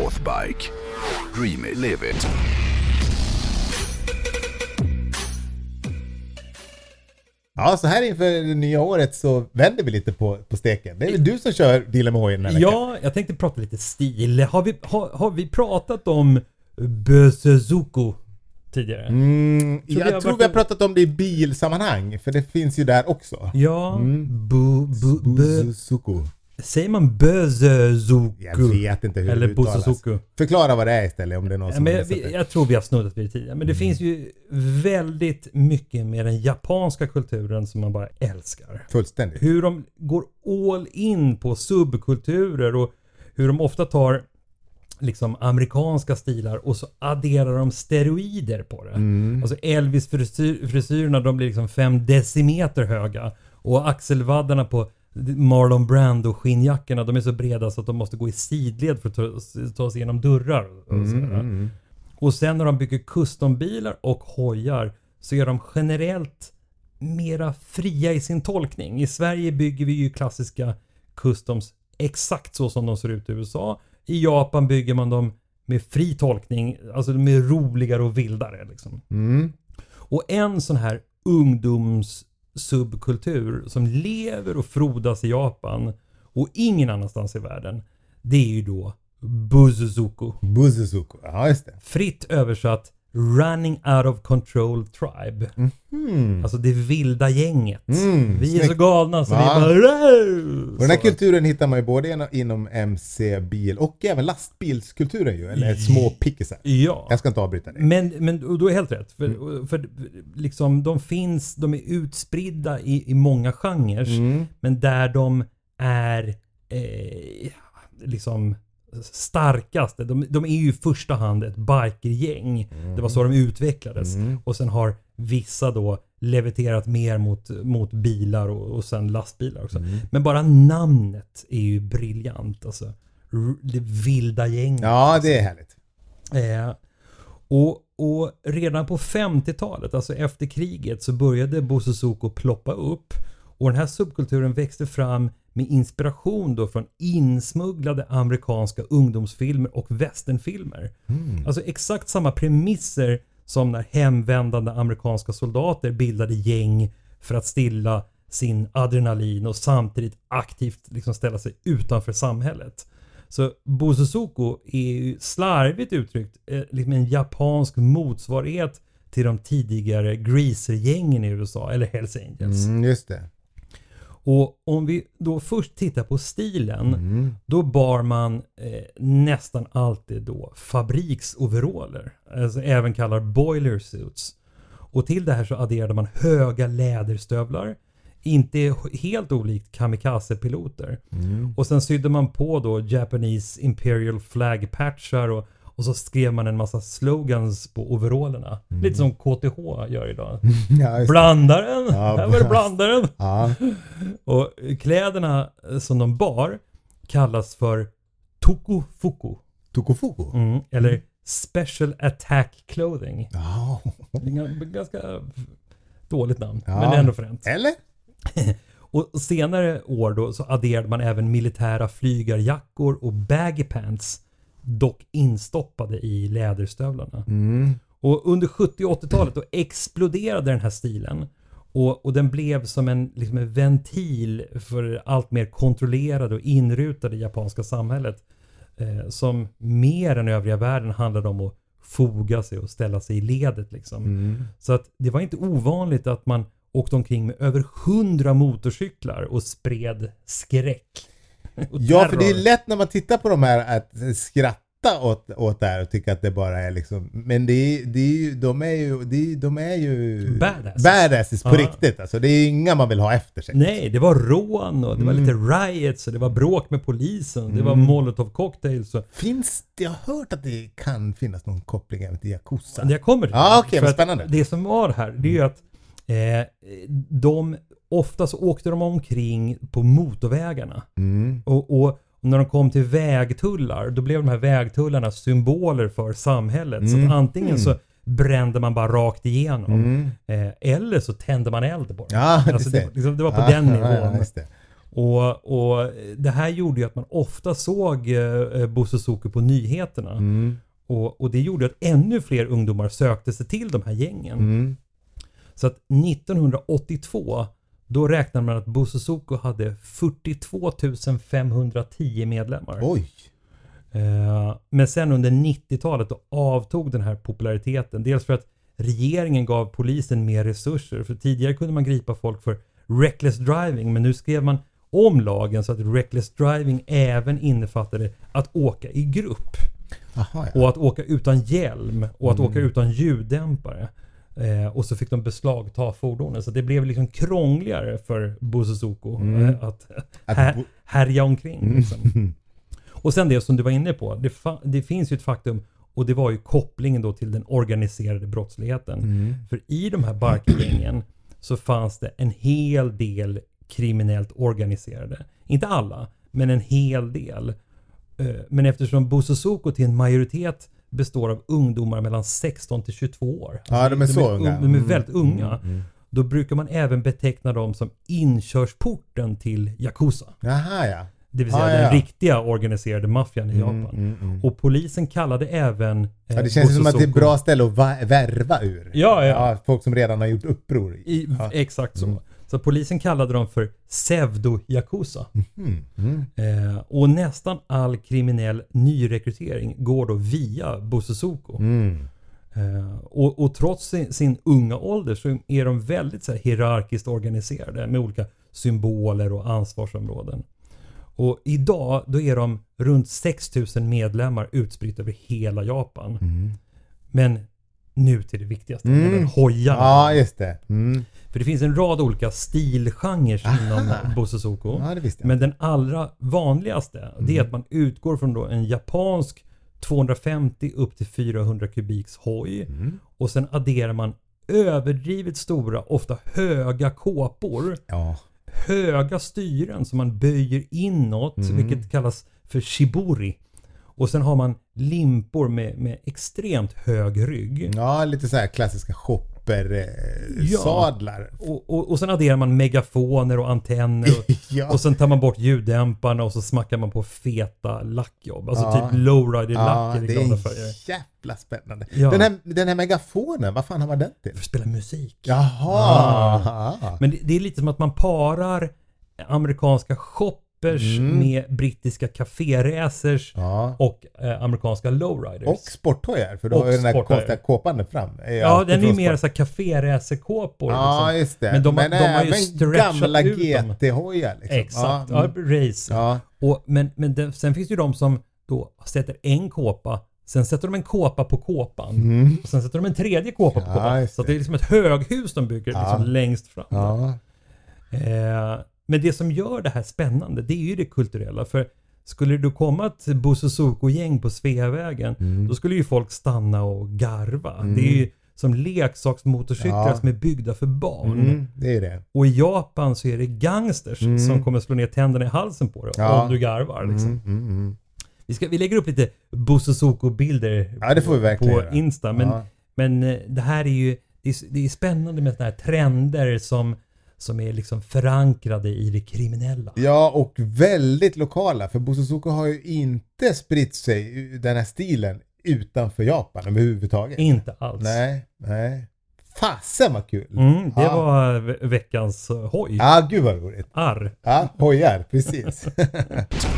Northbike. Dream it, live it. Ja, så här inför det nya året så vänder vi lite på, på steken. Det är väl du som kör Dealer med hojen den här veckan? Ja, jag tänkte prata lite stil. Har vi, har, har vi pratat om Bösezuko tidigare? Mm, vi har jag tror varit- vi har pratat om det i bilsammanhang, för det finns ju där också. Ja, Mm. bu, bu, bö, Buzuzuku. Säger man Bösezuko? Jag vet inte hur Eller det uttalas. Bosezuko? Förklara vad det är istället om det är någon Ja, som jag, vi- det. jag tror vi har snuddat vid det tidigare. Men det finns ju väldigt mycket med den japanska kulturen som man bara älskar. Fullständigt. Hur de går all in på subkulturer och hur de ofta tar liksom amerikanska stilar och så adderar de steroider på det. Mm. Alltså Elvis-frisyrerna de blir liksom fem decimeter höga. Och axelvaddarna på Marlon Brando skinnjackorna de är så breda så att de måste gå i sidled för att ta, ta sig igenom dörrar. Och, Mm, mm, mm. och sen när de bygger custombilar och hojar så är de generellt mera fria i sin tolkning. I Sverige bygger vi ju klassiska customs exakt så som de ser ut i USA. I Japan bygger man dem med fri tolkning, alltså de är roligare och vildare. Liksom. Mm. Och en sån här ungdomssubkultur som lever och frodas i Japan och ingen annanstans i världen, det är ju då Buzuzuku. Buzuzuku. Ja, just det. Fritt översatt Running out of control tribe. Mm. Alltså det vilda gänget. Mm, vi är så snyggt. galna så Va? vi bara... Och den här kulturen hittar man ju både inom- MC-bil och även lastbilskulturen ju, eller små pickisar. Ja. Jag ska inte avbryta dig. Men, men du är helt rätt. För, Mm. för liksom de finns, de är utspridda i, i många genrer. Mm. Men där de är eh, liksom starkaste. De, de är ju i första hand ett bikergäng. Det var så de utvecklades. Mm. Och sen har vissa då leviterat mer mot, mot bilar och, och sen lastbilar också. Mm. Men bara namnet är ju briljant. Alltså, det vilda gänget. Ja, det är härligt. Eh, och, och redan på 50-talet, alltså efter kriget, så började Bososuko ploppa upp. Och den här subkulturen växte fram med inspiration då från insmugglade amerikanska ungdomsfilmer och westernfilmer. Alltså exakt samma premisser som när hemvändande amerikanska soldater bildade gäng för att stilla sin adrenalin och samtidigt aktivt liksom ställa sig utanför samhället. Så Bososuko är ju slarvigt uttryckt eh, liksom en japansk motsvarighet till de tidigare greaser-gängen i USA, eller Hells Angels. Mm, just det. Och om vi då först tittar på stilen, Mm. då bar man eh, nästan alltid då fabriksoveraller, alltså även kallade boiler suits. Och till det här så adderade man höga läderstövlar, inte helt olikt kamikazepiloter. Mm. Och sen sydde man på då Japanese Imperial Flag patchar och, och så skrev man en massa slogans på overallerna. Lite som KTH gör idag. Ja. Blandaren! Ja, här var det blandaren! Ja. Och kläderna som de bar kallas för Tokufuku. Tokufuku. Mm, eller Special Attack Clothing. Ja. Ganska dåligt namn, Ja. men ändå fränt. Eller? Och senare år då så adderade man även militära flygarjackor och baggy pants. Dock instoppade i läderstövlarna. Mm. Och under 70 och 80-talet då exploderade den här stilen. Och, och den blev som en, liksom en ventil för allt mer kontrollerade och inrutade japanska samhället. Eh, som mer än övriga världen handlade om att foga sig och ställa sig i ledet liksom. Mm. Så att det var inte ovanligt att man åkte omkring med över 100 motorcyklar och spred skräck. Och Ja, för det är lätt när man tittar på de här att skratta åt, åt det här och tycka att det bara är liksom, men det är, det är ju, de är ju, det är, de är ju Badasses. badasses på Ja. riktigt alltså. Det är inga man vill ha efter sig. Nej, det var rån och det var Mm. lite riots och det var bråk med polisen. Det var Mm. molotov cocktails. Och... Finns det, jag har hört att det kan finnas någon koppling även till Yakuza. Jag kommer till Ja, det. okej, För vad spännande. Det som var här, det är ju att eh, de ofta så åkte de omkring på motorvägarna. Mm. Och, och när de kom till vägtullar, då blev de här vägtullarna symboler för samhället. Så Mm. att antingen så brände man bara rakt igenom. Mm. Eh, eller så tände man eld på dem. Ja, alltså, det liksom, det var på Ja, den nivån. ja. Och, och det här gjorde ju att man ofta såg eh, Bosse Soko på nyheterna. Mm. Och, och det gjorde att ännu fler ungdomar sökte sig till de här gängen. Mm. Så att 1982 då räknar man att Bosse Soko hade 42 510 medlemmar. Oj. Eh, men sen under 90-talet då avtog den här populariteten. Dels för att regeringen gav polisen mer resurser. För tidigare kunde man gripa folk för reckless driving. Men nu skrev man om lagen så att reckless driving även innefattade att åka i grupp. Aha, ja. Och att åka utan hjälm och att åka utan ljuddämpare. Eh, och så fick de beslagta fordonen. Så det blev liksom krångligare för Bosse Soko eh, att, Att här, härja omkring. Liksom. Och sen det som du var inne på. Det, det finns ju ett faktum och det var ju kopplingen då till den organiserade brottsligheten. För i de här barkgängen så fanns det en hel del kriminellt organiserade. Inte alla, men en hel del. Eh, Men eftersom Soko till en majoritet består av ungdomar mellan 16 till 22 år. Ja, de är så un- unga. De är Mm, väldigt unga. Då brukar man även beteckna dem som inkörsporten till Yakuza. Jaha ja. Det vill säga Ah, den ja. riktiga organiserade maffian i Mm, Japan. mm, mm. Och polisen kallade även... eh, Ja, det känns som att det är ett bra ställe att va- värva ur. Ja, ja. folk som redan har gjort uppror. I, ja. Exakt så. Så polisen kallade dem för pseudo-yakuza. Mm, mm. Eh, och nästan all kriminell nyrekrytering går då via Bosse Soko. Mm. Eh, och, och trots sin, sin unga ålder så är de väldigt så här, hierarkiskt organiserade med olika symboler och ansvarsområden. Och idag då är de runt 6000 medlemmar utspritt över hela Japan. Mm. Men nu till det viktigaste, Mm. nämligen hojarna. Ja, just det. Mm. För det finns en rad olika stilgenrer inom Bosse Soko. Ja, det visste jag. Men den allra vanligaste, det är att man utgår från en japansk 250 upp till 400 kubiks hoj. Mm. Och sen adderar man överdrivet stora, ofta höga kåpor. Ja. Höga styren som man böjer inåt, Mm. vilket kallas för shibori. Och sen har man limpor med, med extremt hög rygg. ja, lite så här klassiska shopper-sadlar. Ja. sadlar. Och, och, och sen adderar man megafoner och antenner. Och, Ja. Och sen tar man bort ljuddämparna och så smackar man på feta lackjobb. Alltså Ja. typ lowrider-lack ja, i det glada är färger. jävla spännande. Ja. Den, här, den här megafonen, vad fan har man den till? För att spela musik. Jaha! Ah. Men det, det är lite som att man parar amerikanska shoppers Mm. med brittiska kaféracers Ja. och eh, amerikanska lowriders. Och sporthojar, för då Och har ju den sporthojar. konstiga kåpan där fram. är ja, den är ju mer sport. så här kaféracerkåpor. Ja, liksom. just det. Men de har- de har ju även stretchat gamla ut dem. GT-hojar. Liksom. Exakt, Ja, mm. race. ja. Och, men men det, sen finns det ju de som då sätter en kåpa, sen sätter de en kåpa på kåpan. Och sen sätter de en tredje kåpa på Mm. Ja, kåpan. just Så det är liksom ett höghus de bygger liksom längst fram. Eh, men det som gör det här spännande, det är ju det kulturella. För skulle det komma ett Bosse på Sveavägen, Mm. då skulle ju folk stanna och garva. Det är ju som leksaksmotorcyklar Ja. som är byggda för barn. Mm, det är det. Och i Japan så är det gangsters som kommer slå ner tänderna i halsen på dig Ja. om du garvar. Liksom. Mm, mm, mm. Vi, ska, vi lägger upp lite Bosse Soko-bilder Ja, det får vi verkligen på göra. Insta. Men, men eh, det här är ju det är, det är spännande med sådana här trender som, som är liksom förankrade i det kriminella. Ja, och väldigt lokala. För Bosse Soko har ju inte spritt sig den här stilen utanför Japan överhuvudtaget. Inte alls. Nej, nej. Fasen vad kul! Mm, det Ja. var ve- veckans hoj. Ja, gud vad roligt. Arr. Ja, hojar, precis.